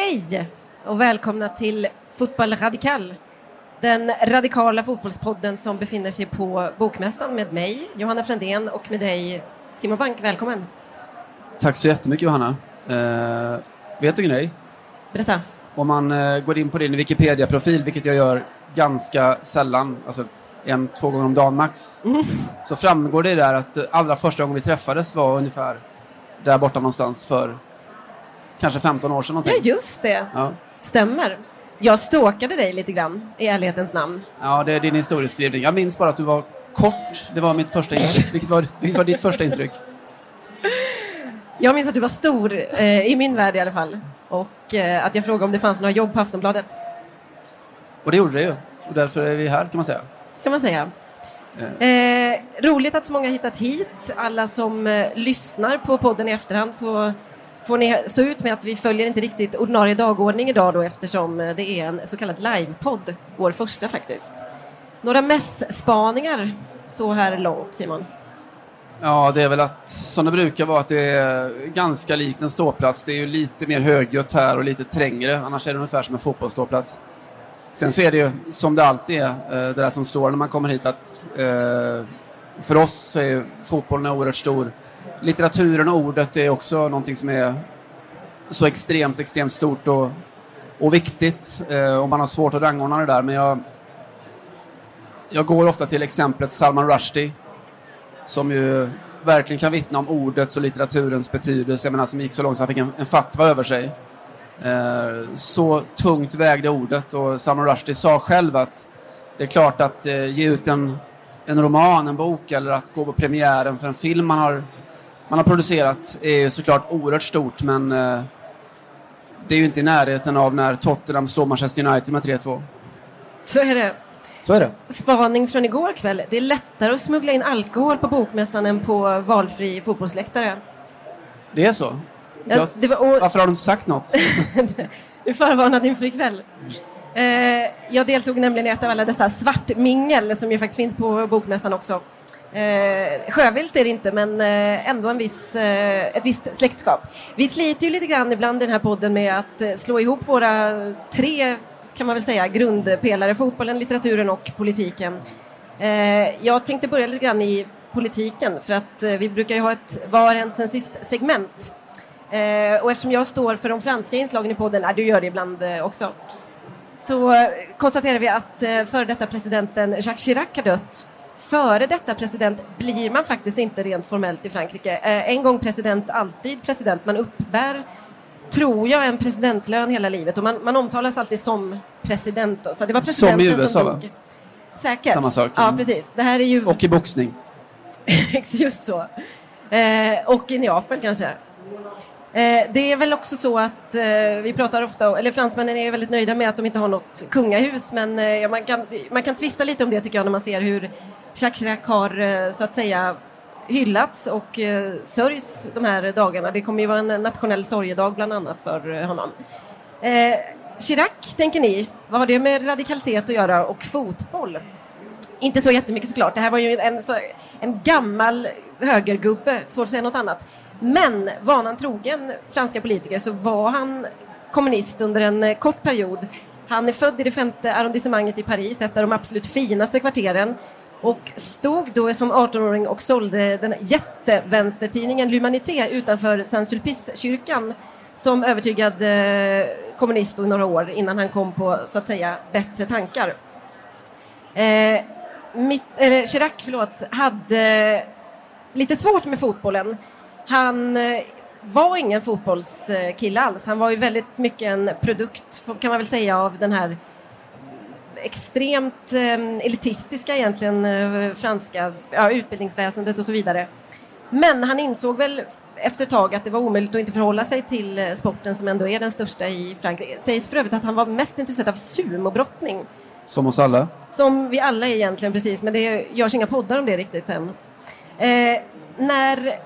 Hej och välkomna till Fotboll Radikal. Den radikala fotbollspodden som befinner sig på Bokmässan med mig, Johanna Frändén, och med dig, Simon Bank. Välkommen. Tack så jättemycket Johanna. Eh, vet du en grej? Berätta. Om man eh, går in på din Wikipedia-profil, vilket jag gör ganska sällan, alltså en, två gånger om dagen max, Mm. så framgår det där att allra första gången vi träffades var ungefär där borta någonstans för kanske 15 år sedan Ja, någonting. just det. Ja, Stämmer. Jag stalkade dig lite grann, i ärlighetens namn. ja, det är din historieskrivning. Jag minns bara att du var kort, det var mitt första intryck. Vilket var, vilket var ditt första intryck? Jag minns att du var stor, eh, i min värld i alla fall. Och eh, att jag frågade om det fanns några jobb på Aftonbladet, Och det gjorde det ju. Och därför är vi här kan man säga. kan man säga. Eh, roligt att så många hittat hit. Alla som eh, lyssnar på podden i efterhand så får ni stå ut med att vi följer inte riktigt ordinarie dagordning idag då eftersom eh, det är en så kallad livepodd, vår första faktiskt. Några mässpaningar så här långt, Simon? Ja, det är väl att som det brukar vara att det är ganska likt en ståplats. Det är ju lite mer högljutt här och lite trängre. Annars är det ungefär som en fotbollsståplats. Sen så är det ju som det alltid är, eh, det där som slår när man kommer hit att eh, för oss så är fotbollen oerhört stor. Litteraturen och ordet är också någonting som är så extremt, extremt stort och, och viktigt. Eh, och man har svårt att rangordna det där. Men jag, jag går ofta till exemplet Salman Rushdie som ju verkligen kan vittna om ordets och litteraturens betydelse. Jag menar, som gick så långt så han fick en, en fatwa över sig. Eh, så tungt vägde ordet och Salman Rushdie sa själv att det är klart att eh, ge ut en, en roman, en bok eller att gå på premiären för en film man har, man har producerat är såklart oerhört stort men eh, det är ju inte i närheten av när Tottenham slår Manchester United med 3-2. Så är det. Så är det. Spaning från igår kväll. Det är lättare att smuggla in alkohol på Bokmässan än på valfri fotbollsläktare. Det är så. Ja, Jag, det var, och, varför har du inte sagt något? Du är förvarnad inför ikväll. Eh, jag deltog nämligen i ett av alla dessa svartmingel som ju faktiskt finns på Bokmässan också. Eh, sjövilt är det inte, men eh, ändå en viss, eh, ett visst släktskap. Vi sliter ju lite grann ibland i den här podden med att eh, slå ihop våra tre, kan man väl säga, grundpelare, fotbollen, litteraturen och politiken. Eh, jag tänkte börja lite grann i politiken, för att eh, vi brukar ju ha ett Vad har hänt sen sist segment. Eh, och eftersom jag står för de franska inslagen i podden, ja, du gör det ibland eh, också, så eh, konstaterar vi att eh, före detta presidenten Jacques Chirac har dött. Före detta president blir man faktiskt inte rent formellt i Frankrike. Eh, en gång president, alltid president. Man uppbär, tror jag, en presidentlön hela livet och man, man omtalas alltid som president. Så det var Som i USA, som va? Säkert. Samma sak. Ja, precis. Det här är ju... Och i boxning. Just så. Eh, och i Neapel kanske. Eh, det är väl också så att eh, vi pratar ofta, eller fransmännen är väldigt nöjda med att de inte har något kungahus, men eh, man, kan, man kan tvista lite om det tycker jag när man ser hur Jacques Chirac har eh, så att säga hyllats och eh, sörjs de här dagarna. Det kommer ju vara en nationell sorgedag bland annat för eh, honom. Chirac, tänker ni, vad har det med radikalitet att göra och fotboll? Inte så jättemycket såklart. Det här var ju en, en gammal högergubbe, svårt att säga något annat. Men vanan trogen franska politiker så var han kommunist under en eh, kort period. Han är född i det femte arrondissemanget i Paris, ett av de absolut finaste kvarteren och stod då som 18-åring och sålde den jättevänstertidningen L'Humanité utanför Saint-Sulpice-kyrkan som övertygad eh, kommunist i några år innan han kom på så att säga bättre tankar. Eh, mitt, eller Chirac förlåt, hade lite svårt med fotbollen. Han eh, var ingen fotbollskille alls. Han var ju väldigt mycket en produkt, kan man väl säga, av den här extremt eh, elitistiska egentligen eh, franska ja, utbildningsväsendet och så vidare. Men han insåg väl efter ett tag att det var omöjligt att inte förhålla sig till sporten som ändå är den största i Frankrike. Sägs för övrigt att han var mest intresserad av sumobrottning. Som oss alla. Som vi alla egentligen, precis, men det görs inga poddar om det riktigt än. Eh, när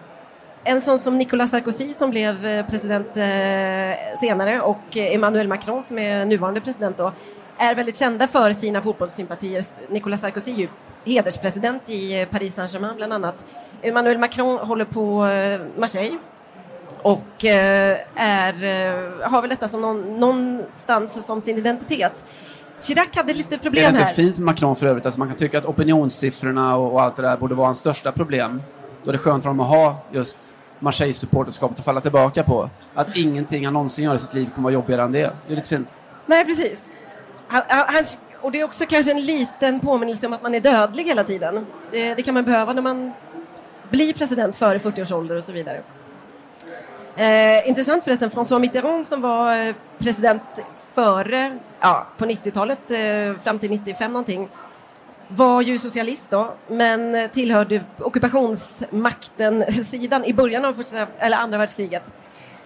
en sån som Nicolas Sarkozy som blev eh, president eh, senare och eh, Emmanuel Macron som är nuvarande president då, är väldigt kända för sina fotbollssympatier. Nicolas Sarkozy är ju hederspresident i Paris Saint-Germain bland annat. Emmanuel Macron håller på Marseille och är, har väl detta som någon, någonstans som sin identitet. Chirac hade lite problem här. Är det inte här. fint Macron för övrigt? Alltså man kan tycka att opinionssiffrorna och, och allt det där borde vara hans största problem. Då är det skönt för honom att ha just Marseille-supporterskapet att falla tillbaka på. Att ingenting han någonsin gör i sitt liv kommer vara jobbigare än det. Det är lite fint. Nej, precis. Han, han, och det är också kanske en liten påminnelse om att man är dödlig hela tiden. Det, det kan man behöva när man blir president före 40 års ålder och så vidare. Eh, intressant förresten, François Mitterrand som var eh, president före, ja, på 90-talet, eh, fram till 95 någonting, var ju socialist då, men tillhörde ockupationsmakten-sidan i början av första, eller andra världskriget.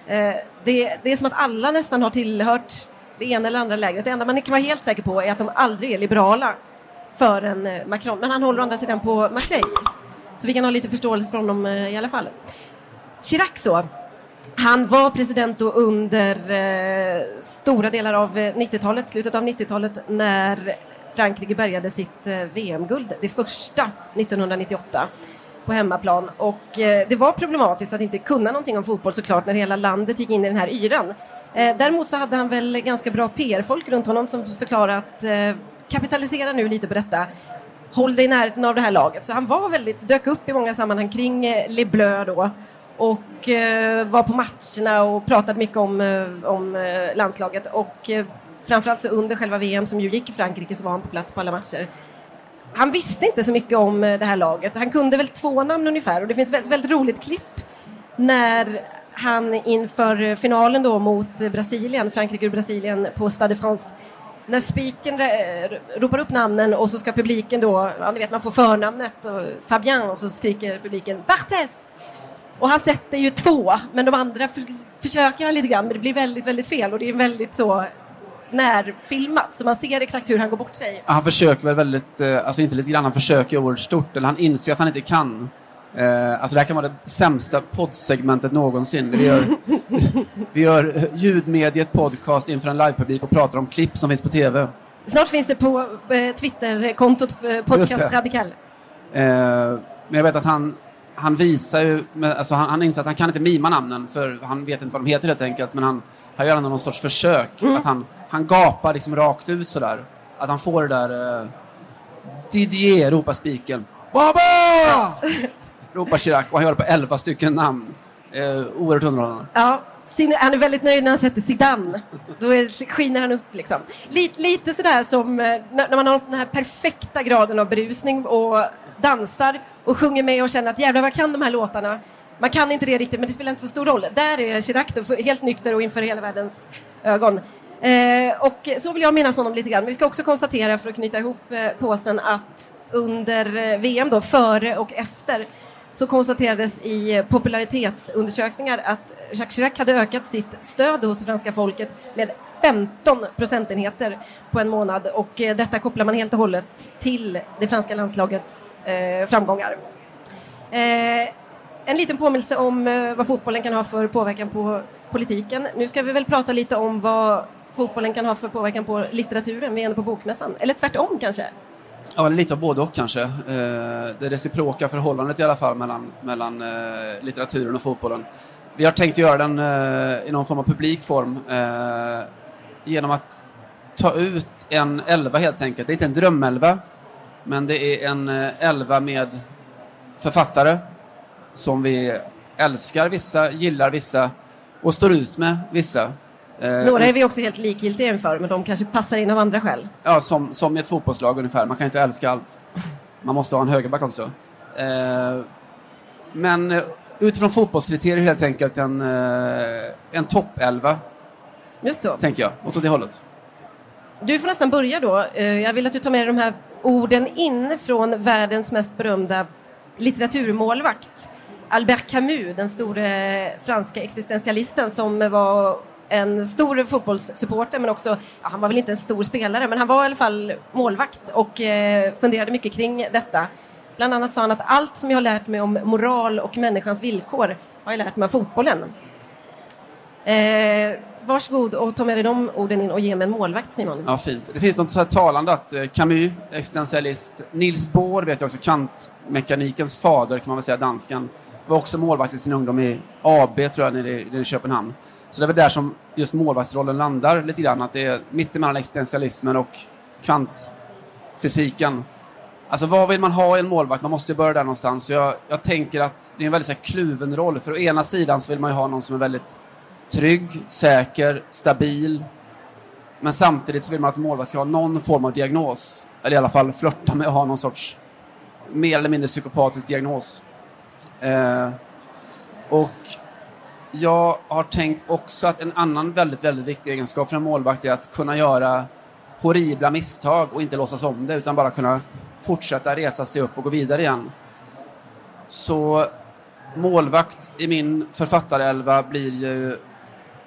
Eh, det, det är som att alla nästan har tillhört det ena eller andra lägret. Det enda man kan vara helt säker på är att de aldrig är liberala förrän eh, Macron. Men han håller å andra sidan på Marseille. Så vi kan ha lite förståelse för honom eh, i alla fall. Chirac så. Han var president då under eh, stora delar av 90-talet, slutet av 90-talet, när Frankrike bärgade sitt eh, VM-guld, det första 1998 på hemmaplan. Och eh, det var problematiskt att inte kunna någonting om fotboll såklart när hela landet gick in i den här yran. Eh, däremot så hade han väl ganska bra PR-folk runt honom som förklarade att eh, kapitalisera nu lite på detta. Håll dig i närheten av det här laget. Så han var väldigt, dök upp i många sammanhang kring eh, Les Bleus då och eh, var på matcherna och pratade mycket om, eh, om eh, landslaget. Och eh, framförallt så under själva VM som ju gick i Frankrike så var han på plats på alla matcher. Han visste inte så mycket om eh, det här laget. Han kunde väl två namn ungefär och det finns ett väldigt, väldigt roligt klipp när han inför finalen då mot Brasilien, Frankrike och Brasilien på Stade de France när spiken eh, ropar upp namnen och så ska publiken då, ja ni vet man får förnamnet och Fabien och så skriker publiken Barthez! Och han sätter ju två, men de andra för, försöker han lite grann men det blir väldigt, väldigt fel och det är väldigt så närfilmat så man ser exakt hur han går bort sig. Han försöker väl väldigt, eh, alltså inte lite grann, han försöker oerhört stort, eller han inser att han inte kan. Eh, alltså det här kan vara det sämsta poddsegmentet någonsin. Vi gör, vi gör ljudmediet podcast inför en livepublik och pratar om klipp som finns på TV. Snart finns det på eh, Twitterkontot eh, Podcast Radikal. Eh, men jag vet att han, han visar ju, alltså han, han inser att han kan inte mima namnen för han vet inte vad de heter helt enkelt, men han, han gör ändå någon sorts försök. Mm. Att han, han gapar liksom rakt ut sådär. Att han får det där eh, Didier ropar spiken. Baba! ropar Chirac och han gör det på elva stycken namn. Eh, oerhört underhållande. Ja, han är väldigt nöjd när han sätter Zidane. Då är, skiner han upp liksom. Lite, lite sådär som eh, när man har den här perfekta graden av berusning och dansar och sjunger med och känner att jävlar vad kan de här låtarna. Man kan inte det riktigt men det spelar inte så stor roll. Där är Chirac då, helt nykter och inför hela världens ögon. Eh, och så vill jag minnas honom lite grann. Men vi ska också konstatera för att knyta ihop eh, påsen att under eh, VM då, före och efter så konstaterades i popularitetsundersökningar att Jacques Chirac hade ökat sitt stöd hos franska folket med 15 procentenheter på en månad och eh, detta kopplar man helt och hållet till det franska landslagets eh, framgångar. Eh, en liten påminnelse om eh, vad fotbollen kan ha för påverkan på politiken. Nu ska vi väl prata lite om vad fotbollen kan ha för påverkan på litteraturen. Vi är ändå på Bokmässan. Eller tvärtom kanske? Ja, lite av både och kanske. Eh, det reciproka förhållandet i alla fall mellan, mellan eh, litteraturen och fotbollen. Vi har tänkt göra den i någon form av publikform genom att ta ut en elva helt enkelt. Det är inte en drömelva, men det är en elva med författare som vi älskar vissa, gillar vissa och står ut med vissa. Eh, Några är vi också helt likgiltiga inför, men de kanske passar in av andra skäl. Ja, som, som i ett fotbollslag ungefär. Man kan inte älska allt. Man måste ha en högerback också. Eh, men eh, utifrån fotbollskriterier helt enkelt en, en toppelva. Just så. Tänker jag, åt det hållet. Du får nästan börja då. Jag vill att du tar med dig de här orden in från världens mest berömda litteraturmålvakt. Albert Camus, den store franska existentialisten som var en stor fotbollssupporter men också, ja, han var väl inte en stor spelare men han var i alla fall målvakt och eh, funderade mycket kring detta. Bland annat sa han att allt som jag har lärt mig om moral och människans villkor har jag lärt mig av fotbollen. Eh, varsågod och ta med dig de orden in och ge mig en målvakt Simon. Ja, fint. Det finns något så här talande att eh, Camus, existentialist, Nils Bohr vet jag också, kantmekanikens fader kan man väl säga, danskan var också målvakt i sin ungdom i AB, tror jag, nere i, nere i Köpenhamn. Så det är väl där som just målvaktsrollen landar lite grann, att det är mittemellan existentialismen och kvantfysiken. Alltså vad vill man ha i en målvakt? Man måste ju börja där någonstans. Jag, jag tänker att det är en väldigt så här, kluven roll. För å ena sidan så vill man ju ha någon som är väldigt trygg, säker, stabil. Men samtidigt så vill man att en målvakt ska ha någon form av diagnos. Eller i alla fall flörta med att ha någon sorts mer eller mindre psykopatisk diagnos. Eh, och jag har tänkt också att en annan väldigt, väldigt viktig egenskap för en målvakt är att kunna göra horribla misstag och inte låtsas om det utan bara kunna fortsätta resa sig upp och gå vidare igen. Så målvakt i min författarelva blir ju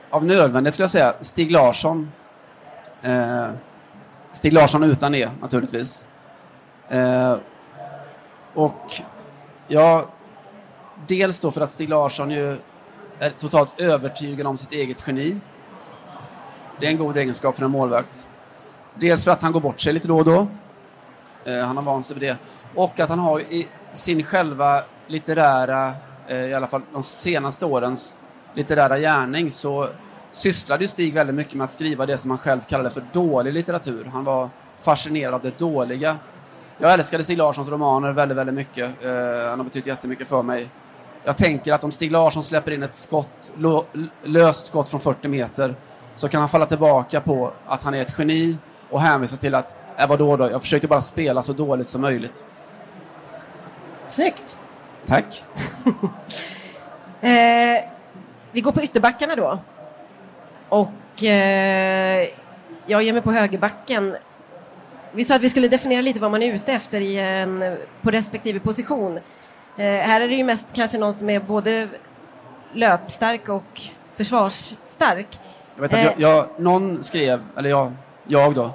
av nödvändighet skulle jag säga Stig Larsson. Eh, Stig Larsson utan det, naturligtvis. Eh, och jag dels då för att Stig Larsson ju är totalt övertygad om sitt eget geni. Det är en god egenskap för en målvakt. Dels för att han går bort sig lite då och då. Eh, han har vant sig vid det. Och att han har i sin själva litterära, eh, i alla fall de senaste årens litterära gärning så sysslade ju Stig väldigt mycket med att skriva det som han själv kallade för dålig litteratur. Han var fascinerad av det dåliga. Jag älskade Stig Larssons romaner väldigt, väldigt mycket. Eh, han har betytt jättemycket för mig. Jag tänker att om Stig Larsson släpper in ett skott, löst skott från 40 meter så kan han falla tillbaka på att han är ett geni och hänvisa till att, äh, vadå då, jag försökte bara spela så dåligt som möjligt. Snyggt! Tack! eh, vi går på ytterbackarna då. Och eh, jag ger mig på högerbacken. Vi sa att vi skulle definiera lite vad man är ute efter i en, på respektive position. Eh, här är det ju mest kanske någon som är både löpstark och försvarsstark. Jag vet att jag, jag, någon skrev, eller jag, jag då,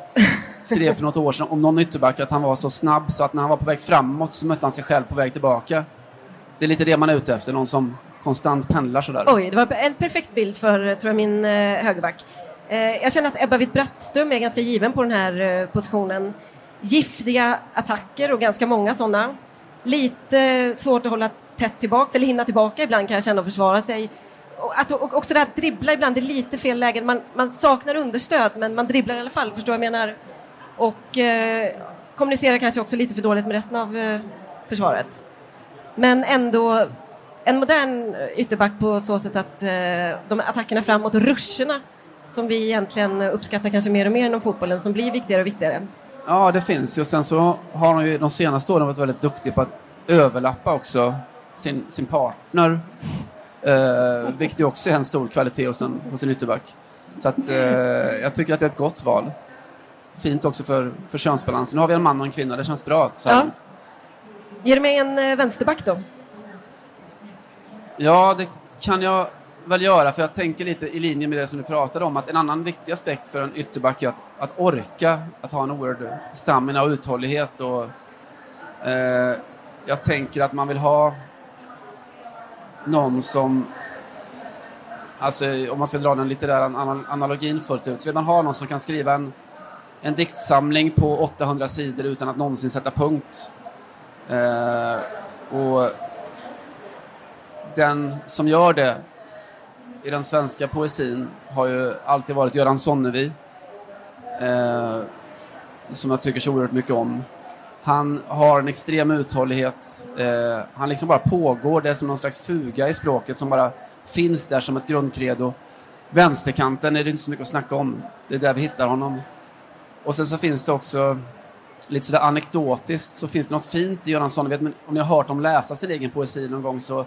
skrev för något år sedan om någon ytterback att han var så snabb så att när han var på väg framåt så mötte han sig själv på väg tillbaka. Det är lite det man är ute efter, någon som konstant pendlar sådär. Oj, det var en perfekt bild för tror jag, min eh, högerback. Eh, jag känner att Ebba Witt-Brattström är ganska given på den här eh, positionen. Giftiga attacker och ganska många sådana. Lite svårt att hålla tätt tillbaka, eller hinna tillbaka ibland kan jag känna och försvara sig. Och, att, och också det här att dribbla ibland, det är lite fel lägen. Man, man saknar understöd, men man dribblar i alla fall, förstår vad jag menar? Och eh, kommunicerar kanske också lite för dåligt med resten av eh, försvaret. Men ändå en modern ytterback på så sätt att eh, de attackerna framåt ruscherna som vi egentligen uppskattar kanske mer och mer inom fotbollen som blir viktigare och viktigare. Ja, det finns ju. Sen så har han ju de senaste åren varit väldigt duktig på att överlappa också sin, sin partner. Eh, vilket ju också är en stor kvalitet hos en, hos en ytterback. Så att eh, jag tycker att det är ett gott val. Fint också för, för könsbalansen. Nu har vi en man och en kvinna, det känns bra. Så ja. Ger du mig en eh, vänsterback då? Ja, det kan jag väl göra, för jag tänker lite i linje med det som du pratade om, att en annan viktig aspekt för en ytterback är att, att orka, att ha en oerhörd stamina och uthållighet. Och, eh, jag tänker att man vill ha någon som, alltså om man ska dra den litterära analogin fullt ut, så vill man ha någon som kan skriva en, en diktsamling på 800 sidor utan att någonsin sätta punkt. Eh, och den som gör det i den svenska poesin har ju alltid varit Göran Sonnevi. Eh, som jag tycker så oerhört mycket om. Han har en extrem uthållighet. Eh, han liksom bara pågår. Det är som någon slags fuga i språket som bara finns där som ett grundkredo. Vänsterkanten är det inte så mycket att snacka om. Det är där vi hittar honom. Och sen så finns det också lite sådär anekdotiskt så finns det något fint i Göran Sonnevi. Om ni har hört dem läsa sin egen poesi någon gång så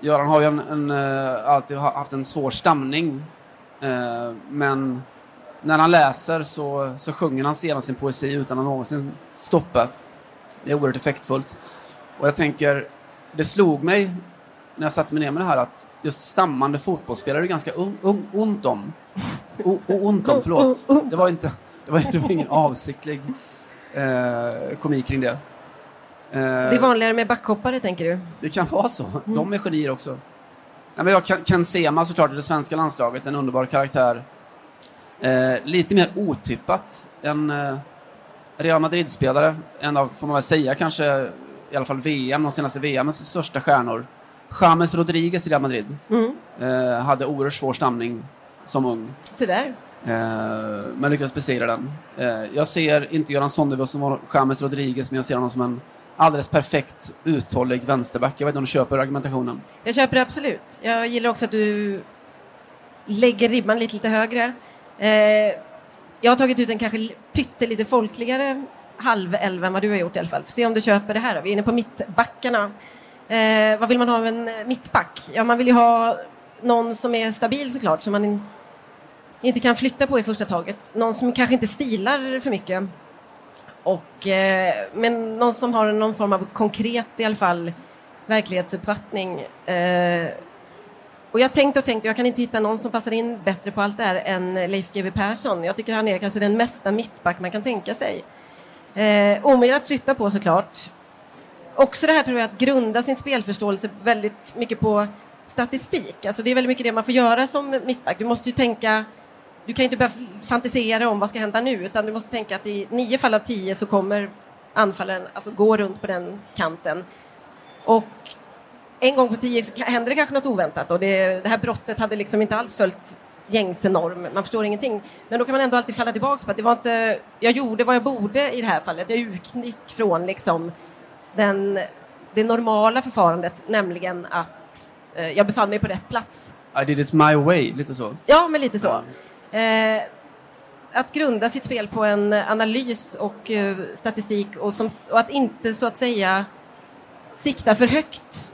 Göran har ju en, en, eh, alltid haft en svår stamning. Eh, men när han läser så, så sjunger han sedan sin poesi utan att någonsin stoppa. Det är oerhört effektfullt. Och jag tänker, det slog mig när jag satte mig ner med det här att just stammande fotbollsspelare är ganska un, un, ont om. O, ont om, förlåt. Det var, inte, det var, det var ingen avsiktlig eh, komik kring det. Det är vanligare med backhoppare, tänker du? Det kan vara så. Mm. De är genier också. Nej, men jag, Ken Sema såklart i det svenska landslaget, en underbar karaktär. Eh, lite mer otippat än eh, Real Madrid-spelare. En av, får man väl säga, kanske i alla fall VM, de senaste VMs största stjärnor. James Rodriguez i Real Madrid Mm. eh, hade oerhört svår stamning som ung. Så där. Eh, men lyckades besegra den. Eh, jag ser inte Göran Sonnevi som James Rodriguez, men jag ser honom som en alldeles perfekt uthållig vänsterback. Jag vet inte om du köper argumentationen? Jag köper det absolut. Jag gillar också att du lägger ribban lite, lite högre. Eh, jag har tagit ut en kanske pyttelite folkligare halvelva än vad du har gjort i alla fall. Får se om du köper det här. då. Vi är inne på mittbackarna. Eh, vad vill man ha av en mittback? Ja, man vill ju ha någon som är stabil såklart, som man inte kan flytta på i första taget. Någon som kanske inte stilar för mycket. Och, eh, men någon som har någon form av konkret i alla fall verklighetsuppfattning. Eh, och jag tänkte och tänkte, jag kan inte hitta någon som passar in bättre på allt det här än Leif GW Persson. Jag tycker han är kanske den mesta mittback man kan tänka sig. Eh, omöjlig att flytta på såklart. Också det här tror jag att grunda sin spelförståelse väldigt mycket på statistik. Alltså det är väldigt mycket det man får göra som mittback. Du måste ju tänka du kan inte börja fantisera om vad ska hända nu utan du måste tänka att i nio fall av tio så kommer anfallaren alltså gå runt på den kanten. Och en gång på tio så händer det kanske något oväntat och det, det här brottet hade liksom inte alls följt gängse norm, man förstår ingenting. Men då kan man ändå alltid falla tillbaka på att det var inte, jag gjorde vad jag borde i det här fallet. Jag utgick från liksom den, det normala förfarandet, nämligen att eh, jag befann mig på rätt plats. I did it my way, lite så. Ja, men lite så. Eh, att grunda sitt spel på en analys och eh, statistik och, som, och att inte så att säga sikta för högt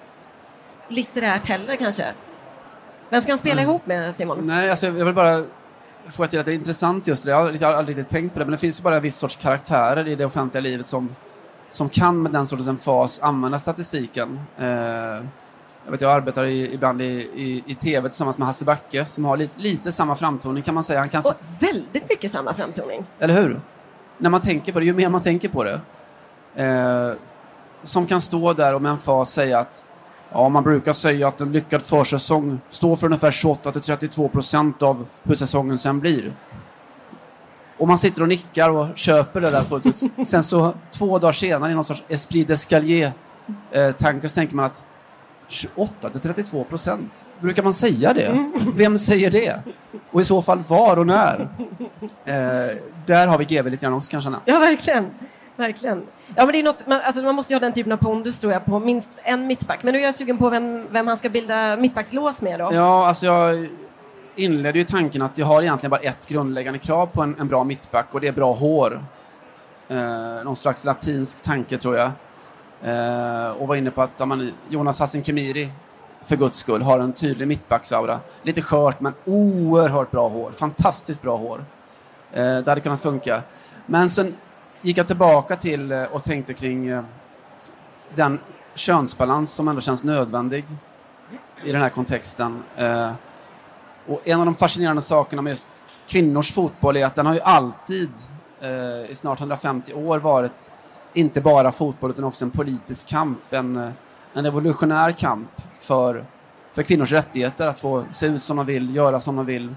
litterärt heller kanske. Vem ska han spela Mm. ihop med Simon? Nej, alltså jag vill bara få till att det är intressant just det. Jag har aldrig, aldrig riktigt tänkt på det, men det finns ju bara en viss sorts karaktärer i det offentliga livet som, som kan med den sortens emfas använda statistiken. Eh, jag vet, jag arbetar i, ibland i, i, i tv tillsammans med Hasse Backe som har li, lite samma framtoning kan man säga. Han kan, Och väldigt mycket samma framtoning. eller hur? När man tänker på det, ju mer man tänker på det. Eh, som kan stå där och med emfas säga att ja, man brukar säga att en lyckad försäsong står för ungefär 28-32 procent av hur säsongen sen blir. Och man sitter och nickar och köper det där fullt ut. Sen så två dagar senare i någon sorts esprit d'escalier eh, tanke så tänker man att 28 till 32 procent, brukar man säga det? Vem säger det? Och i så fall var och när? Eh, där har vi GW lite grann också kanske. Anna. Ja, verkligen. Verkligen. Ja, men det är något, man, alltså, man måste ju ha den typen av pondus tror jag på minst en mittback. Men nu är jag sugen på vem, vem han ska bilda mittbackslås med då. Ja, alltså jag inledde ju tanken att jag har egentligen bara ett grundläggande krav på en, en bra mittback och det är bra hår. Eh, någon slags latinsk tanke tror jag. Eh, och var inne på att man, Jonas Hassan Khemiri för guds skull har en tydlig mittbacksaura. Lite skört men oerhört bra hår. Fantastiskt bra hår. Eh, det hade kunnat funka. Men sen gick jag tillbaka till eh, och tänkte kring eh, den könsbalans som ändå känns nödvändig i den här kontexten. Eh, och en av de fascinerande sakerna med just kvinnors fotboll är att den har ju alltid eh, i snart 150 år varit inte bara fotboll utan också en politisk kamp, en, en revolutionär kamp för, för kvinnors rättigheter att få se ut som de vill, göra som de vill,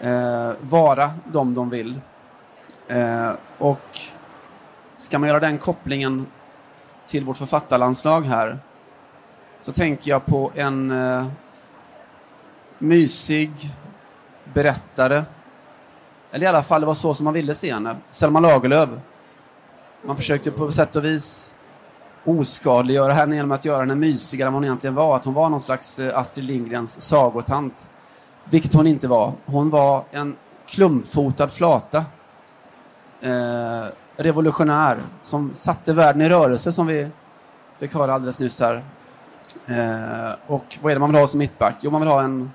eh, vara de de vill. Eh, och ska man göra den kopplingen till vårt författarlandslag här så tänker jag på en eh, mysig berättare. Eller i alla fall, det var så som man ville se henne. Selma Lagerlöf. Man försökte på sätt och vis oskadliggöra henne genom att göra henne mysigare än vad hon egentligen var. Att hon var någon slags eh, Astrid Lindgrens sagotant. Vilket hon inte var. Hon var en klumpfotad flata. Eh, revolutionär som satte världen i rörelse som vi fick höra alldeles nyss här. Eh, och vad är det man vill ha som mittback? Jo, man vill ha en,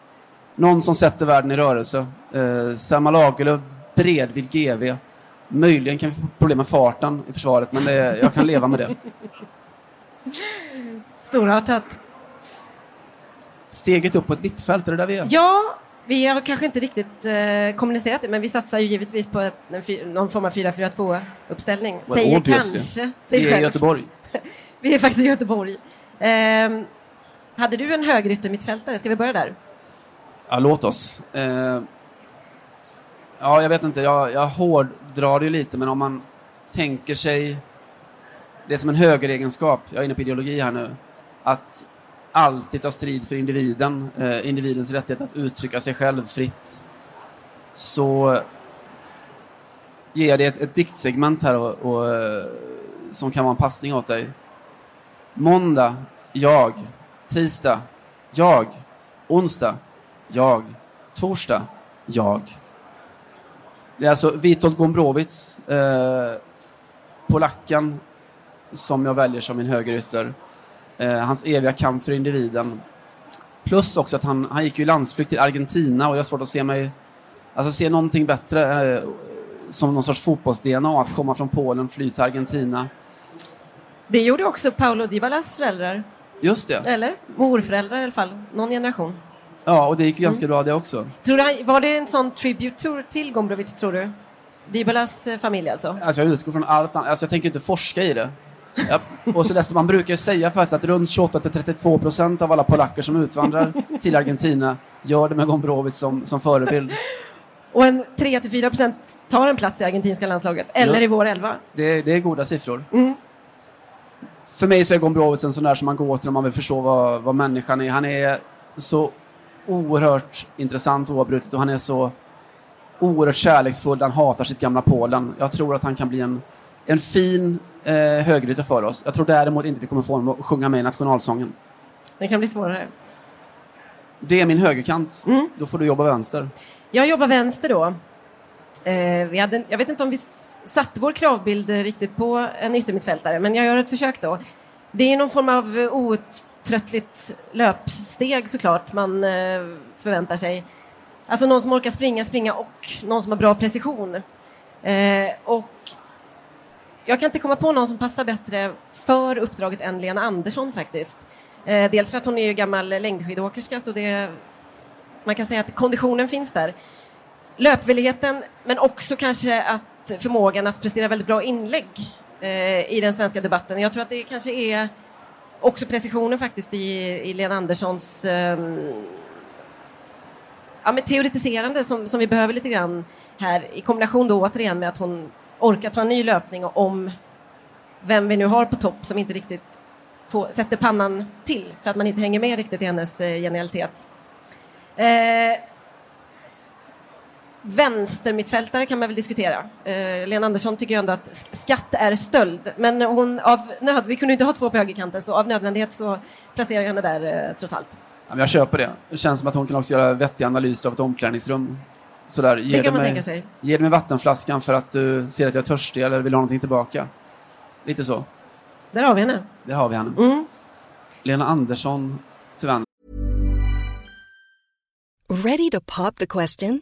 någon som sätter världen i rörelse. Eh, Selma Lagerlöf bredvid GV. Möjligen kan vi få problem med farten i försvaret, men det, jag kan leva med det. Storartat. Steget upp på ett mittfält, är det där vi är? Ja, vi har kanske inte riktigt eh, kommunicerat det, men vi satsar ju givetvis på ett, en, någon form av 4-4-2-uppställning. Well, Säger kanske. Vi Säg är i. Göteborg. Vi är faktiskt i Göteborg. Ehm, hade du en högerytter mittfältare? Ska vi börja där? Ja, låt oss. Eh, ja, jag vet inte, jag, jag hårdrar det ju lite, men om man tänker sig det som en högeregenskap, jag är inne på ideologi här nu, att alltid ta strid för individen, eh, individens rättighet att uttrycka sig själv fritt, så ger jag dig ett, ett diktsegment här och, och, eh, som kan vara en passning åt dig. Måndag, jag. Tisdag, jag. Onsdag, jag. Torsdag, jag. Det är alltså Witold Gombrowicz, eh, polacken, som jag väljer som min högerytter. Eh, hans eviga kamp för individen. Plus också att han, han gick ju i landsflykt till Argentina och jag har svårt att se mig, alltså se någonting bättre eh, som någon sorts fotbolls-DNA att komma från Polen, fly till Argentina. Det gjorde också Paolo Dybalas föräldrar. Just det. Eller morföräldrar i alla fall, någon generation. Ja, och det gick ju ganska mm. bra det också. Tror du, var det en sån tribute tour till Gombrowicz, tror du? Dybalas eh, familj alltså? Alltså jag utgår från allt annat. Alltså jag tänker inte forska i det. Ja, och så desto, man brukar ju säga faktiskt att runt 28-32 procent av alla polacker som utvandrar till Argentina gör det med Gombrowicz som, som förebild. Och en 3-4 procent tar en plats i argentinska landslaget, eller ja, i vår elva. Det, det är goda siffror. Mm. För mig så är Gombrowicz en sån där som man går till om man vill förstå vad, vad människan är. Han är så oerhört intressant oavbrutet och han är så oerhört kärleksfull. Han hatar sitt gamla Polen. Jag tror att han kan bli en, en fin eh, högrytter för oss. Jag tror däremot inte vi kommer få honom att sjunga med i nationalsången. Det kan bli svårare. Det är min högerkant. Mm. Då får du jobba vänster. Jag jobbar vänster då. Eh, vi hade, jag vet inte om vi satte vår kravbild riktigt på en yttermittfältare, men jag gör ett försök då. Det är någon form av tröttligt löpsteg såklart man eh, förväntar sig. Alltså någon som orkar springa, springa och någon som har bra precision. Eh, och jag kan inte komma på någon som passar bättre för uppdraget än Lena Andersson faktiskt. Eh, dels för att hon är ju gammal längdskidåkerska så det, man kan säga att konditionen finns där. Löpvilligheten, men också kanske att förmågan att prestera väldigt bra inlägg eh, i den svenska debatten. Jag tror att det kanske är också precisionen faktiskt i, i Lena Anderssons um, ja, men teoretiserande som, som vi behöver lite grann här i kombination då återigen med att hon orkar ta en ny löpning om vem vi nu har på topp som inte riktigt får, sätter pannan till för att man inte hänger med riktigt i hennes eh, genialitet. Eh, vänstermittfältare kan man väl diskutera. Eh, Lena Andersson tycker ju ändå att skatt är stöld, men hon av nöd, vi kunde inte ha två på högerkanten, så av nödvändighet så placerar jag henne där eh, trots allt. Ja, jag köper det. Det känns som att hon kan också göra vettiga analyser av ett omklädningsrum. Sådär, det kan man mig, tänka sig. Ge mig vattenflaskan för att du ser att jag är törstig eller vill ha någonting tillbaka. Lite så. Där har vi henne. Där har vi henne. Mm. Lena Andersson till vänster. Ready to pop the question?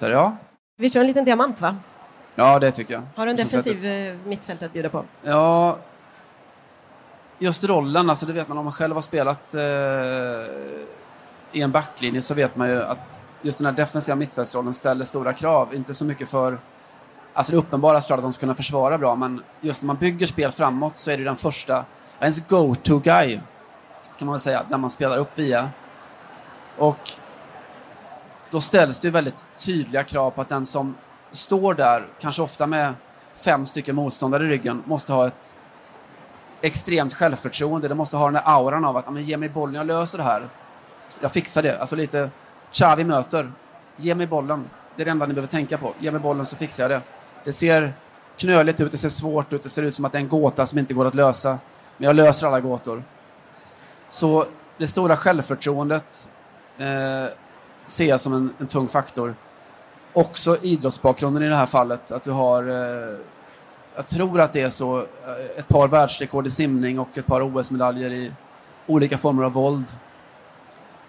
Ja. Vi kör en liten diamant, va? Ja, det tycker jag. Har du en defensiv eh, mittfält att bjuda på? Ja, just rollen, alltså det vet man om man själv har spelat eh, i en backlinje så vet man ju att just den här defensiva mittfältsrollen ställer stora krav. Inte så mycket för Alltså det uppenbara är att de ska kunna försvara bra, men just när man bygger spel framåt så är det den första, ens go-to-guy, kan man väl säga, där man spelar upp via. Och då ställs det väldigt tydliga krav på att den som står där, kanske ofta med fem stycken motståndare i ryggen, måste ha ett extremt självförtroende. Den måste ha den där auran av att ge mig bollen, jag löser det här. Jag fixar det. Alltså lite Xavi möter. Ge mig bollen. Det är det enda ni behöver tänka på. Ge mig bollen så fixar jag det. Det ser knöligt ut, det ser svårt ut, det ser ut som att det är en gåta som inte går att lösa. Men jag löser alla gåtor. Så det stora självförtroendet eh, ser jag som en, en tung faktor. Också idrottsbakgrunden i det här fallet, att du har eh, jag tror att det är så, eh, ett par världsrekord i simning och ett par OS-medaljer i olika former av våld.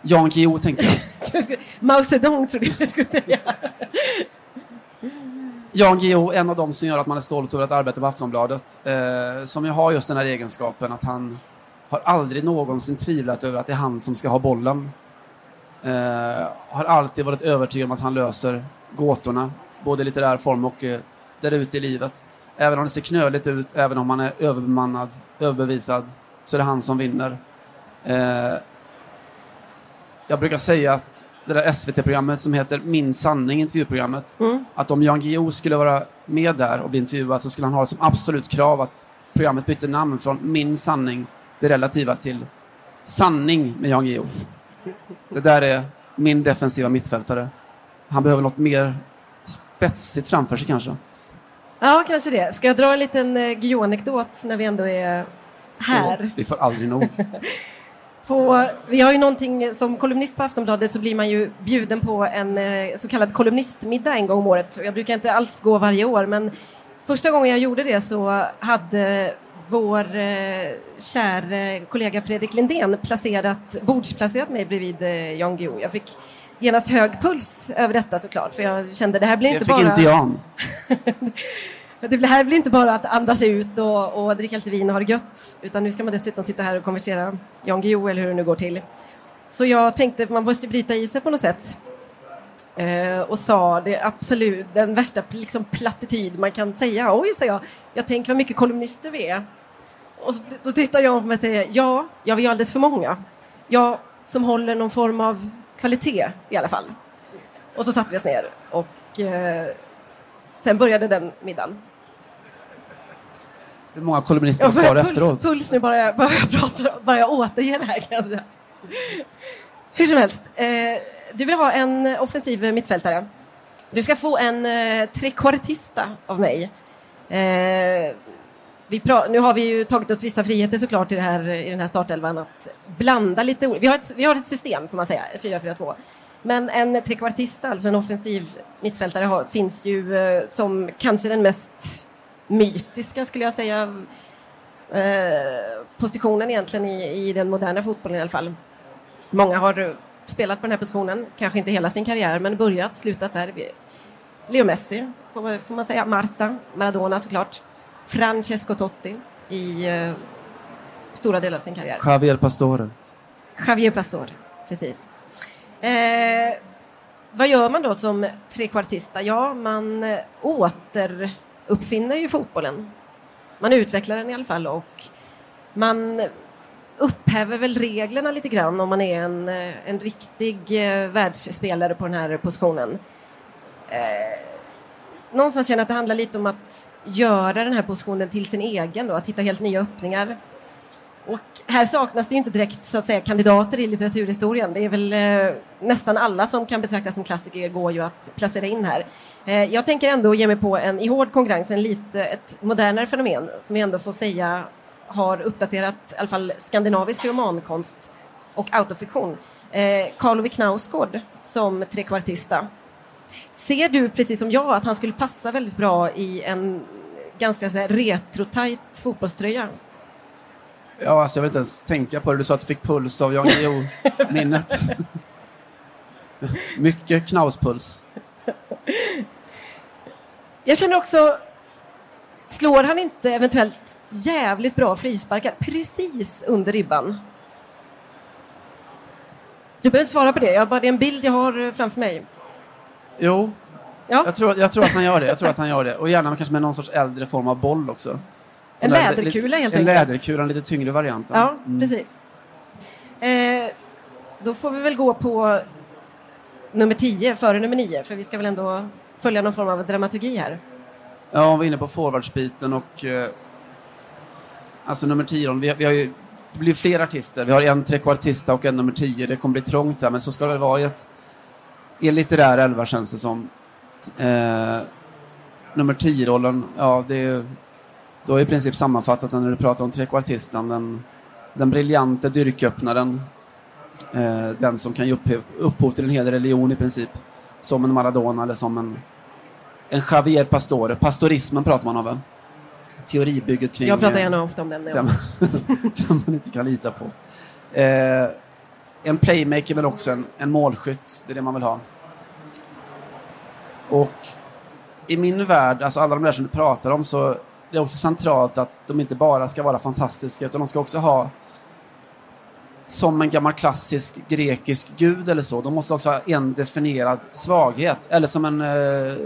Jan Guillou tänkte jag. Mao Zedong trodde jag du skulle säga. Jan Guillou, en av dem som gör att man är stolt över att arbeta på Aftonbladet, eh, som ju har just den här egenskapen att han har aldrig någonsin tvivlat över att det är han som ska ha bollen. Eh, har alltid varit övertygad om att han löser gåtorna, både i litterär form och eh, där ute i livet. Även om det ser knöligt ut, även om han är överbemannad, överbevisad, så är det han som vinner. Eh, jag brukar säga att det där SVT-programmet som heter Min sanning, intervjuprogrammet, Mm. att om Jan Guillou skulle vara med där och bli intervjuad så skulle han ha som absolut krav att programmet bytte namn från Min sanning, det relativa, till Sanning med Jan Guillou. Det där är min defensiva mittfältare. Han behöver något mer spetsigt framför sig kanske. Ja, kanske det. Ska jag dra en liten eh, Guillou-anekdot när vi ändå är här? Vi får aldrig nog. På, vi har ju någonting, som kolumnist på Aftonbladet så blir man ju bjuden på en eh, så kallad kolumnistmiddag en gång om året. Jag brukar inte alls gå varje år, men första gången jag gjorde det så hade vår eh, kära kollega Fredrik Lindén placerat, bordsplacerat mig bredvid eh, Jan Guillou. Jag fick genast hög puls över detta såklart, för jag kände det här blir Det inte fick bara... inte Jan. Det här blir inte bara att andas ut och, och dricka lite vin och ha det gött, utan nu ska man dessutom sitta här och konversera Jan Guillou eller hur det nu går till. Så jag tänkte att man måste bryta i sig på något sätt. Eh, och sa det absolut, den värsta liksom, plattityd man kan säga. Oj, sa jag, jag tänker vad mycket kolumnister vi är. Och så, då tittar jag på mig och säger, ja, jag vi är alldeles för många. Jag som håller någon form av kvalitet i alla fall. Och så satte vi oss ner och eh, sen började den middagen. Hur många kolumnister var kvar puls, efteråt? puls nu bara jag, bara jag pratar, bara jag återger det här kan jag säga. Hur som helst, eh, du vill ha en offensiv mittfältare. Du ska få en eh, trekvartista av mig. Eh, vi nu har vi ju tagit oss vissa friheter såklart i, det här, i den här startelvan att blanda lite vi har, ett, vi har ett system får man säga, 4-4-2. Men en trekvartista, alltså en offensiv mittfältare, har, finns ju eh, som kanske den mest mytiska skulle jag säga eh, positionen egentligen i, i den moderna fotbollen i alla fall. Många har spelat på den här positionen, kanske inte hela sin karriär, men börjat, slutat där. Leo Messi, får man, får man säga, Marta, Maradona såklart, Francesco Totti i eh, stora delar av sin karriär. Javier Pastore. Javier Pastor, precis. Eh, vad gör man då som trekvartista? Ja, man eh, återuppfinner ju fotbollen. Man utvecklar den i alla fall och man upphäver väl reglerna lite grann om man är en, eh, en riktig eh, världsspelare på den här positionen. Eh, någonstans känner jag att det handlar lite om att göra den här positionen till sin egen då, att hitta helt nya öppningar. Och här saknas det ju inte direkt så att säga kandidater i litteraturhistorien. Det är väl eh, nästan alla som kan betraktas som klassiker går ju att placera in här. Eh, jag tänker ändå ge mig på en i hård konkurrens, en lite, ett modernare fenomen som vi ändå får säga har uppdaterat i alla fall skandinavisk romankonst och autofiktion. Eh, Karl Ove Knausgård som trekvartista. Ser du precis som jag att han skulle passa väldigt bra i en ganska så här, retrotajt fotbollströja? Ja, alltså jag vill inte ens tänka på det. Du sa att du fick puls av Jan Guillou-minnet. Mycket knauspuls. Jag känner också, slår han inte eventuellt jävligt bra frisparkar precis under ribban? Du behöver inte svara på det, jag bara, det är en bild jag har eh, framför mig. Jo, Ja, jag tror, jag tror att han gör det. Jag tror att han gör det. Och gärna kanske med någon sorts äldre form av boll också. en där läderkula helt En enkelt. läderkula, en lite tyngre varianten. Ja, Mm. precis. Eh, då får vi väl gå på nummer 10 före nummer 9, för vi ska väl ändå följa någon form av dramaturgi här. Ja, vi är inne på forwardsbiten och... Alltså nummer 10, vi, vi har ju... Det blir fler artister. Vi har en trekvartista och en nummer 10. Det kommer bli trångt där, men så ska det vara i ett... I en litterär elva känns det som. Eh, nummer 10-rollen, ja det är... Du har i princip sammanfattat den när du pratar om trekvartisten. Den, den briljante dyrköppnaren. Eh, den som kan ge upphov, upphov till en hel religion i princip. Som en Maradona eller som en en Javier Pastore. Pastorismen pratar man om va? Teoribygget kring... Jag pratar eh, gärna ofta om den. den, Ja. den man inte kan lita på. Eh, en playmaker men också en, en målskytt. Det är det man vill ha. Och i min värld, alltså alla de där som du pratar om, så det är också centralt att de inte bara ska vara fantastiska utan de ska också ha som en gammal klassisk grekisk gud eller så. De måste också ha en definierad svaghet. Eller som en eh,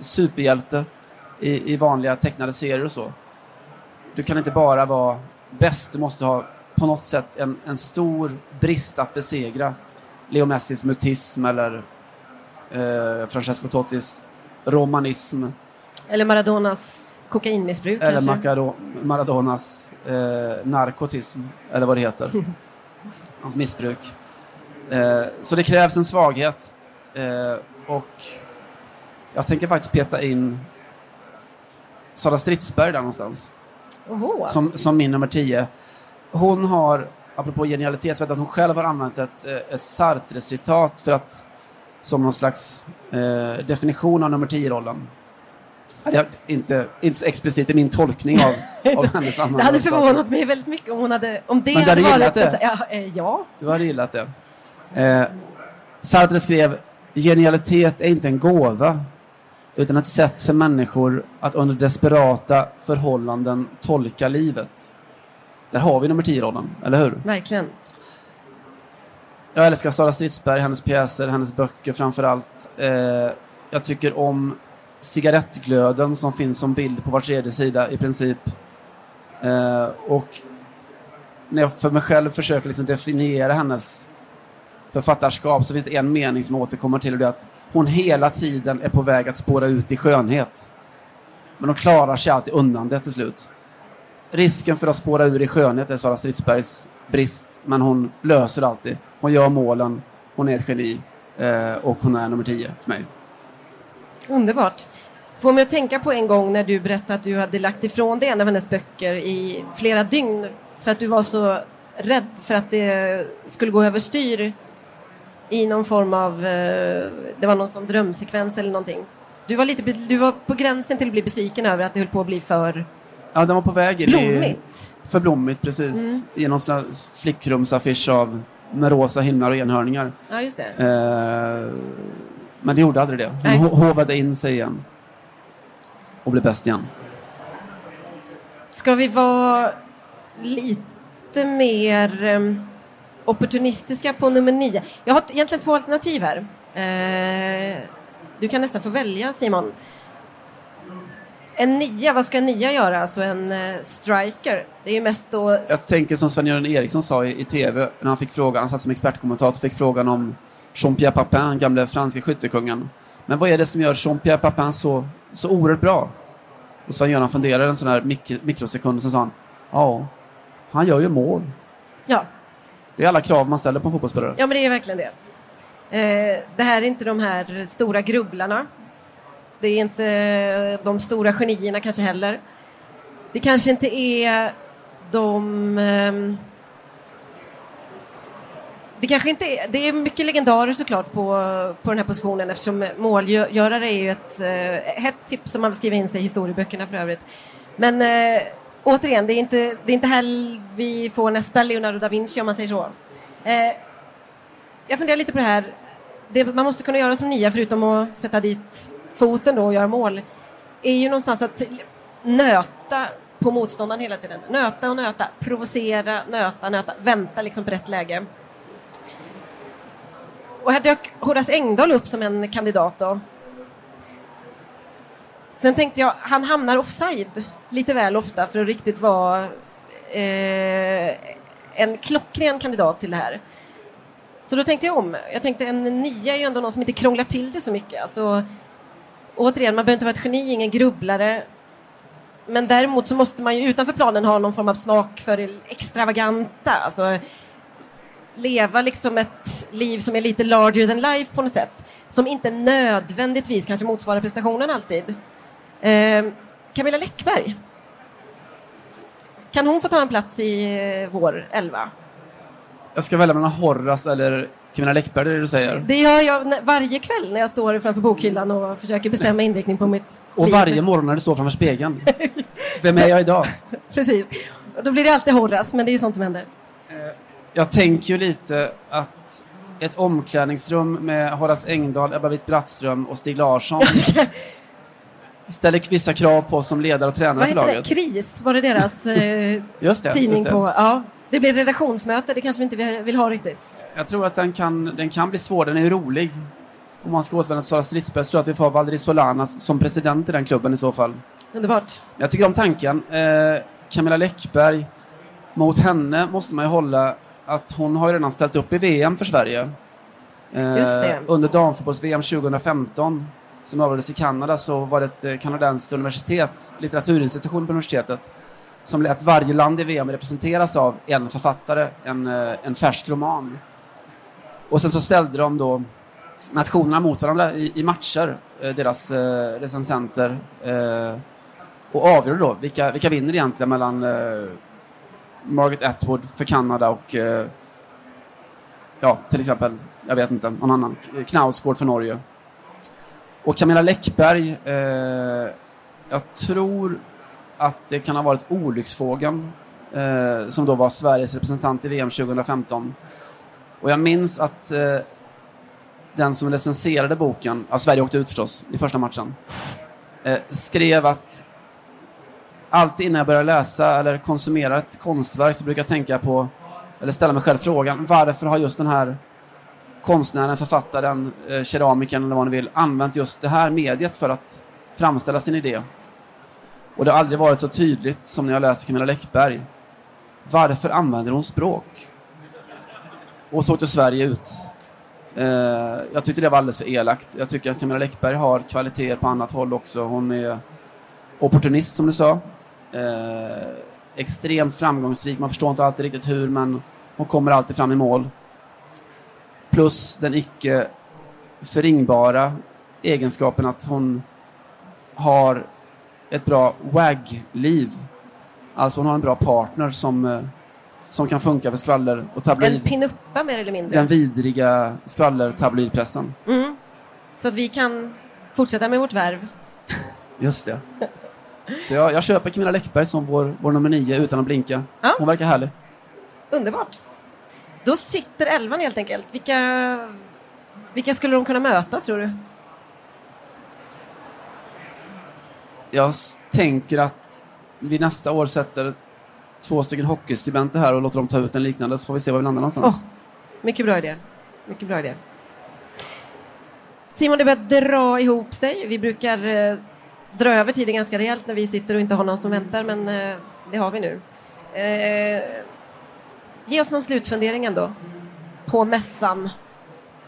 superhjälte i, i vanliga tecknade serier och så. Du kan inte bara vara bäst, du måste ha på något sätt en, en stor brist att besegra. Leo Messis mutism eller eh, Francesco Tottis romanism. Eller Maradonas kokainmissbruk Eller? Macaro, Maradonas eh, narkotism, eller vad det heter. Hans missbruk. Eh, så det krävs en svaghet. Eh, och jag tänker faktiskt peta in Sara Stridsberg där någonstans. Oho. Som, som min nummer 10. Hon har, apropå genialitet, så vet att hon själv har använt ett, ett Sartre-citat för att som någon slags eh, definition av nummer 10-rollen. Det är inte, inte så explicit i min tolkning av, av hennes Det användande hade förvånat mig väldigt mycket om hon hade, om det Men du hade hade gillat varit... det? Ja, eh, ja. Du hade gillat det. Eh, Sartre skrev Genialitet är inte en gåva utan ett sätt för människor att under desperata förhållanden tolka livet. Där har vi nummer 10-rollen, eller hur? verkligen. Jag älskar Sara Stridsberg, hennes pjäser, hennes böcker framför allt. Eh, jag tycker om cigarettglöden som finns som bild på var tredje sida i princip. Eh, och när jag för mig själv försöker liksom definiera hennes författarskap så finns det en mening som återkommer till och det är att hon hela tiden är på väg att spåra ut i skönhet. Men hon klarar sig alltid undan det till slut. Risken för att spåra ur i skönhet är Sara Stridsbergs brist, men hon löser alltid. Hon gör målen, hon är ett geni eh, och hon är nummer 10 för mig. Underbart. Får mig att tänka på en gång när du berättade att du hade lagt ifrån dig en av hennes böcker i flera dygn för att du var så rädd för att det skulle gå överstyr i någon form av, eh, det var någon sån drömsekvens eller någonting. Du var, lite, du var på gränsen till att bli besviken över att det höll på att bli för Ja, den var på väg in i... blommigt. För blommigt, precis. Mm. I någon slags flickrumsaffisch av med rosa himlar och enhörningar. Ja, just det. Eh, men det gjorde aldrig det. Hon Nej. ho- hovade in sig igen. Och blev bäst igen. Ska vi vara lite mer um, opportunistiska på nummer nio? Jag har egentligen två alternativ här. Eh, du kan nästan få välja Simon. En nia, vad ska en nia göra? Alltså en eh, striker. Det är ju mest då... Jag tänker som Sven-Göran Eriksson sa i, i tv när han fick frågan, han satt som expertkommentator, fick frågan om Jean-Pierre Papin, gamle franske skyttekungen. Men vad är det som gör Jean-Pierre Papin så, så oerhört bra? Och Sven-Göran funderade en sån här mik- mikrosekund, så sa han, ja, han gör ju mål. Ja, det är alla krav man ställer på en fotbollsspelare. ja, men det är verkligen det. Eh, det här är inte de här stora grubblarna. Det är inte eh, de stora genierna kanske heller. Det kanske inte är de... Ehm, det kanske inte är, det är mycket legendarer såklart på, på den här positionen eftersom målgörare är ju ett eh, hett tips som man vill skriva in sig i historieböckerna för övrigt. Men eh, återigen, det är, inte, det är inte här vi får nästa Leonardo da Vinci om man säger så. Eh, jag funderar lite på det här. Det man måste kunna göra som nia, förutom att sätta dit foten då och göra mål, är ju någonstans att nöta på motståndaren hela tiden. Nöta och nöta, provocera, nöta, nöta, vänta liksom på rätt läge. Och här dök Horace Engdahl upp som en kandidat då. Sen tänkte jag, han hamnar offside lite väl ofta för att riktigt vara eh, en klockren kandidat till det här. Så då tänkte jag om. Jag tänkte en nia är ju ändå någon som inte krånglar till det så mycket. Alltså, återigen, man behöver inte vara ett geni, ingen grubblare. Men däremot så måste man ju utanför planen ha någon form av smak för det extravaganta. Alltså, leva liksom ett liv som är lite larger than life på något sätt. Som inte nödvändigtvis kanske motsvarar prestationen alltid. Eh, Camilla Läckberg. Kan hon få ta en plats i eh, vår elva? Jag ska välja mellan Horace eller Camilla Läckberg, det är det du säger. Det gör jag varje kväll när jag står framför bokhyllan och försöker bestämma inriktning på mitt Och liv. varje morgon när du står framför spegeln. Vem är jag idag? Precis. Och då blir det alltid Horace, men det är ju sånt som händer. Jag tänker ju lite att ett omklädningsrum med Horace Engdahl, Ebba Witt-Brattström och Stig Larsson ställer vissa krav på oss som ledare och tränare för heter det? laget. Kris, var det deras eh, Just det. tidning just det. på? Ja. Det blir redaktionsmöte, det kanske vi inte vill ha riktigt. Jag tror att den kan, den kan bli svår, den är rolig. Om man ska återvända till Sara Stridsberg så tror jag att vi får Valdris Solanas som president i den klubben i så fall. Underbart. Jag tycker om tanken. Eh, Camilla Läckberg, mot henne måste man ju hålla att hon har ju redan ställt upp i VM för Sverige. Eh, under damfotbolls-VM 2015 som avgjordes i Kanada så var det ett eh, kanadensiskt universitet, litteraturinstitution på universitetet, som lät varje land i VM representeras av en författare, en, eh, en färsk roman. Och sen så ställde de då nationerna mot varandra i, i matcher, eh, deras eh, recensenter, eh, och avgjorde då vilka, vilka vinner egentligen mellan eh, Margaret Atwood för Kanada och eh, ja, till exempel, jag vet inte, någon annan, Knausgård för Norge. Och Camilla Läckberg, eh, jag tror att det kan ha varit Olycksfågeln eh, som då var Sveriges representant i VM 2015. Och jag minns att eh, den som recenserade boken, ja, Sverige åkte ut förstås i första matchen, eh, skrev att alltid innan jag börjar läsa eller konsumera ett konstverk så brukar jag tänka på, eller ställa mig själv frågan, varför har just den här konstnären, författaren, eh, keramikern eller vad ni vill använt just det här mediet för att framställa sin idé? Och det har aldrig varit så tydligt som när jag läser Camilla Läckberg. Varför använder hon språk? Och så åkte Sverige ut. Eh, jag tyckte det var alldeles för elakt. Jag tycker att Camilla Läckberg har kvaliteter på annat håll också. Hon är opportunist som du sa. Eh, extremt framgångsrik. Man förstår inte alltid riktigt hur, men hon kommer alltid fram i mål. Plus den icke förringbara egenskapen att hon har ett bra WAG-liv. Alltså hon har en bra partner som, eh, som kan funka för skvaller och tabloid. En pinuppa mer eller mindre. Den vidriga skvaller-tabloidpressen. Mm. Så att vi kan fortsätta med vårt värv. Just det. Så jag, jag köper Camilla Läckberg som vår, vår nummer nio utan att blinka. Ja. Hon verkar härlig. Underbart. Då sitter elvan helt enkelt. Vilka, vilka skulle de kunna möta tror du? Jag tänker att vi nästa år sätter två stycken hockeyskribenter här och låter dem ta ut en liknande så får vi se var vi landar någonstans. Åh, mycket bra idé. Mycket bra idé. Simon, det börjar dra ihop sig. Vi brukar eh, dra över tiden ganska rejält när vi sitter och inte har någon som väntar, men eh, det har vi nu. Eh, ge oss någon slutfundering ändå på mässan.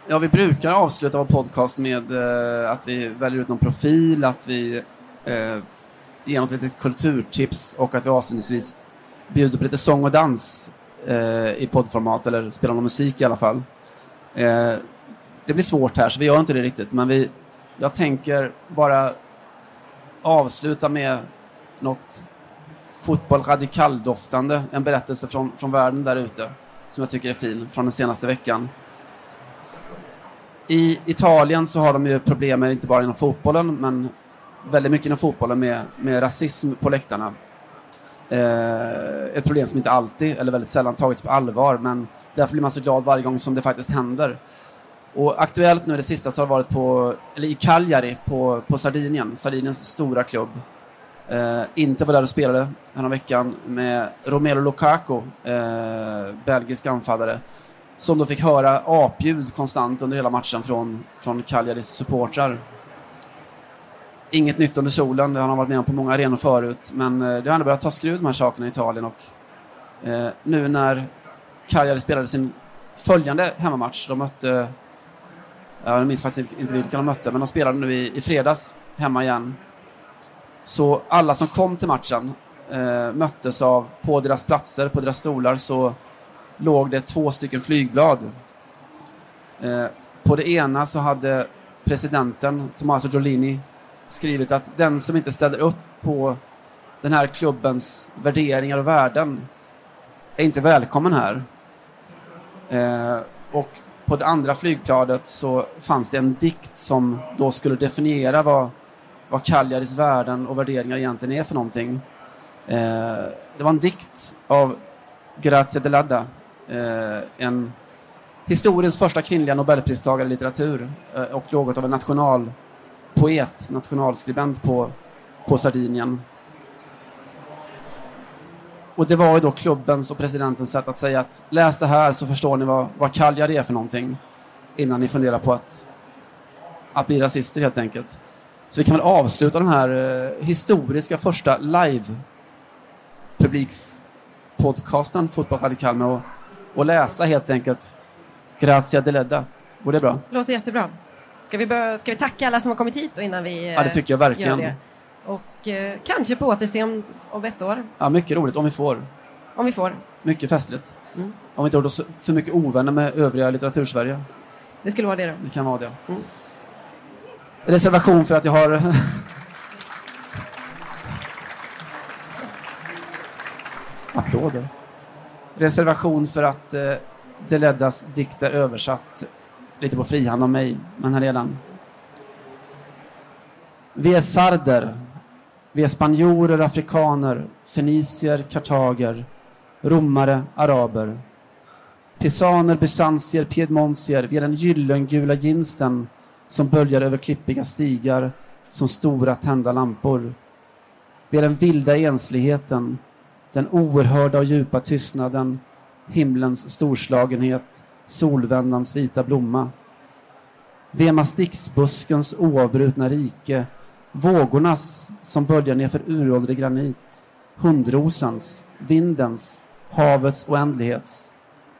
Ja, vi brukar avsluta vår podcast med eh, att vi väljer ut någon profil, att vi eh, ger något litet kulturtips och att vi avslutningsvis bjuder på lite sång och dans eh, i poddformat, eller spelar någon musik i alla fall. Eh, det blir svårt här, så vi gör inte det riktigt, men vi, jag tänker bara avsluta med något fotboll radikaldoftande, en berättelse från, från världen där ute, som jag tycker är fin, från den senaste veckan. I Italien så har de ju problem med, inte bara inom fotbollen, men väldigt mycket inom fotbollen med, med rasism på läktarna. Eh, ett problem som inte alltid, eller väldigt sällan, tagits på allvar, men därför blir man så glad varje gång som det faktiskt händer. Och aktuellt nu det sista så har det varit på, eller i Cagliari på, på Sardinien, Sardiniens stora klubb. Eh, inte var där och spelade veckan med Romelu Lukaku, eh, belgisk anfallare, som då fick höra apljud konstant under hela matchen från, från Cagliaris supportrar. Inget nytt under solen, det har han varit med om på många arenor förut, men eh, det har ändå börjat ta skruv de här sakerna i Italien och eh, nu när Cagliari spelade sin följande hemmamatch, de mötte, jag minns faktiskt inte vilka de mötte, men de spelade nu i, i fredags hemma igen. Så alla som kom till matchen eh, möttes av, på deras platser, på deras stolar, så låg det två stycken flygblad. Eh, på det ena så hade presidenten, Tommaso Giolini, skrivit att den som inte ställer upp på den här klubbens värderingar och värden är inte välkommen här. Eh, och på det andra flygbladet så fanns det en dikt som då skulle definiera vad, vad Cagliaris värden och värderingar egentligen är för någonting. Eh, det var en dikt av Grazia Deladda, eh, en historiens första kvinnliga nobelpristagare i litteratur eh, och något av en nationalpoet, nationalskribent på, på Sardinien. och det var ju då klubbens och presidentens sätt att säga att läs det här så förstår ni vad, vad Cagliari är för någonting innan ni funderar på att, att bli rasister helt enkelt. Så vi kan väl avsluta den här eh, historiska första live-publikspodcasten Fotboll Radikal med att och läsa helt enkelt Grazia Deledda. Går det bra? Låter jättebra. Ska vi, börja, ska vi tacka alla som har kommit hit då innan vi Ja, det tycker jag verkligen. gör det? Och eh, kanske på återse om, om ett år, Ja, mycket roligt om vi får. om vi får. Mycket festligt. Mm. Om vi inte har då så- för mycket ovänner med övriga litteratursverige. Det skulle vara det då. Det kan vara det. Mm. Reservation för att jag har... Applåder. Reservation för att eh, Deleddas dikt är översatt lite på frihand av mig, men här redan. Vi är sarder. Vi är spanjorer, afrikaner, fenicier, kartager, romare, araber. Pisaner, bysantier, piedmontier, vi är den gyllengula ginsten som böljar över klippiga stigar som stora tända lampor. Vi är den vilda ensligheten, den oerhörda och djupa tystnaden, himlens storslagenhet, solvändans vita blomma. Vi är mastixbuskens oavbrutna rike, vågornas som böljar nerför uråldrig granit, hundrosens, vindens, havets oändlighets.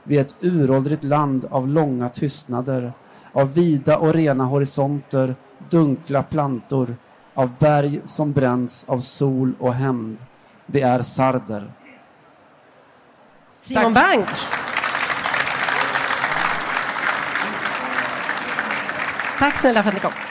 Vi är ett uråldrigt land av långa tystnader, av vida och rena horisonter, dunkla plantor, av berg som bränns av sol och hämnd. Vi är sarder. Simon Tack. Bank! Tack snälla för att ni kom.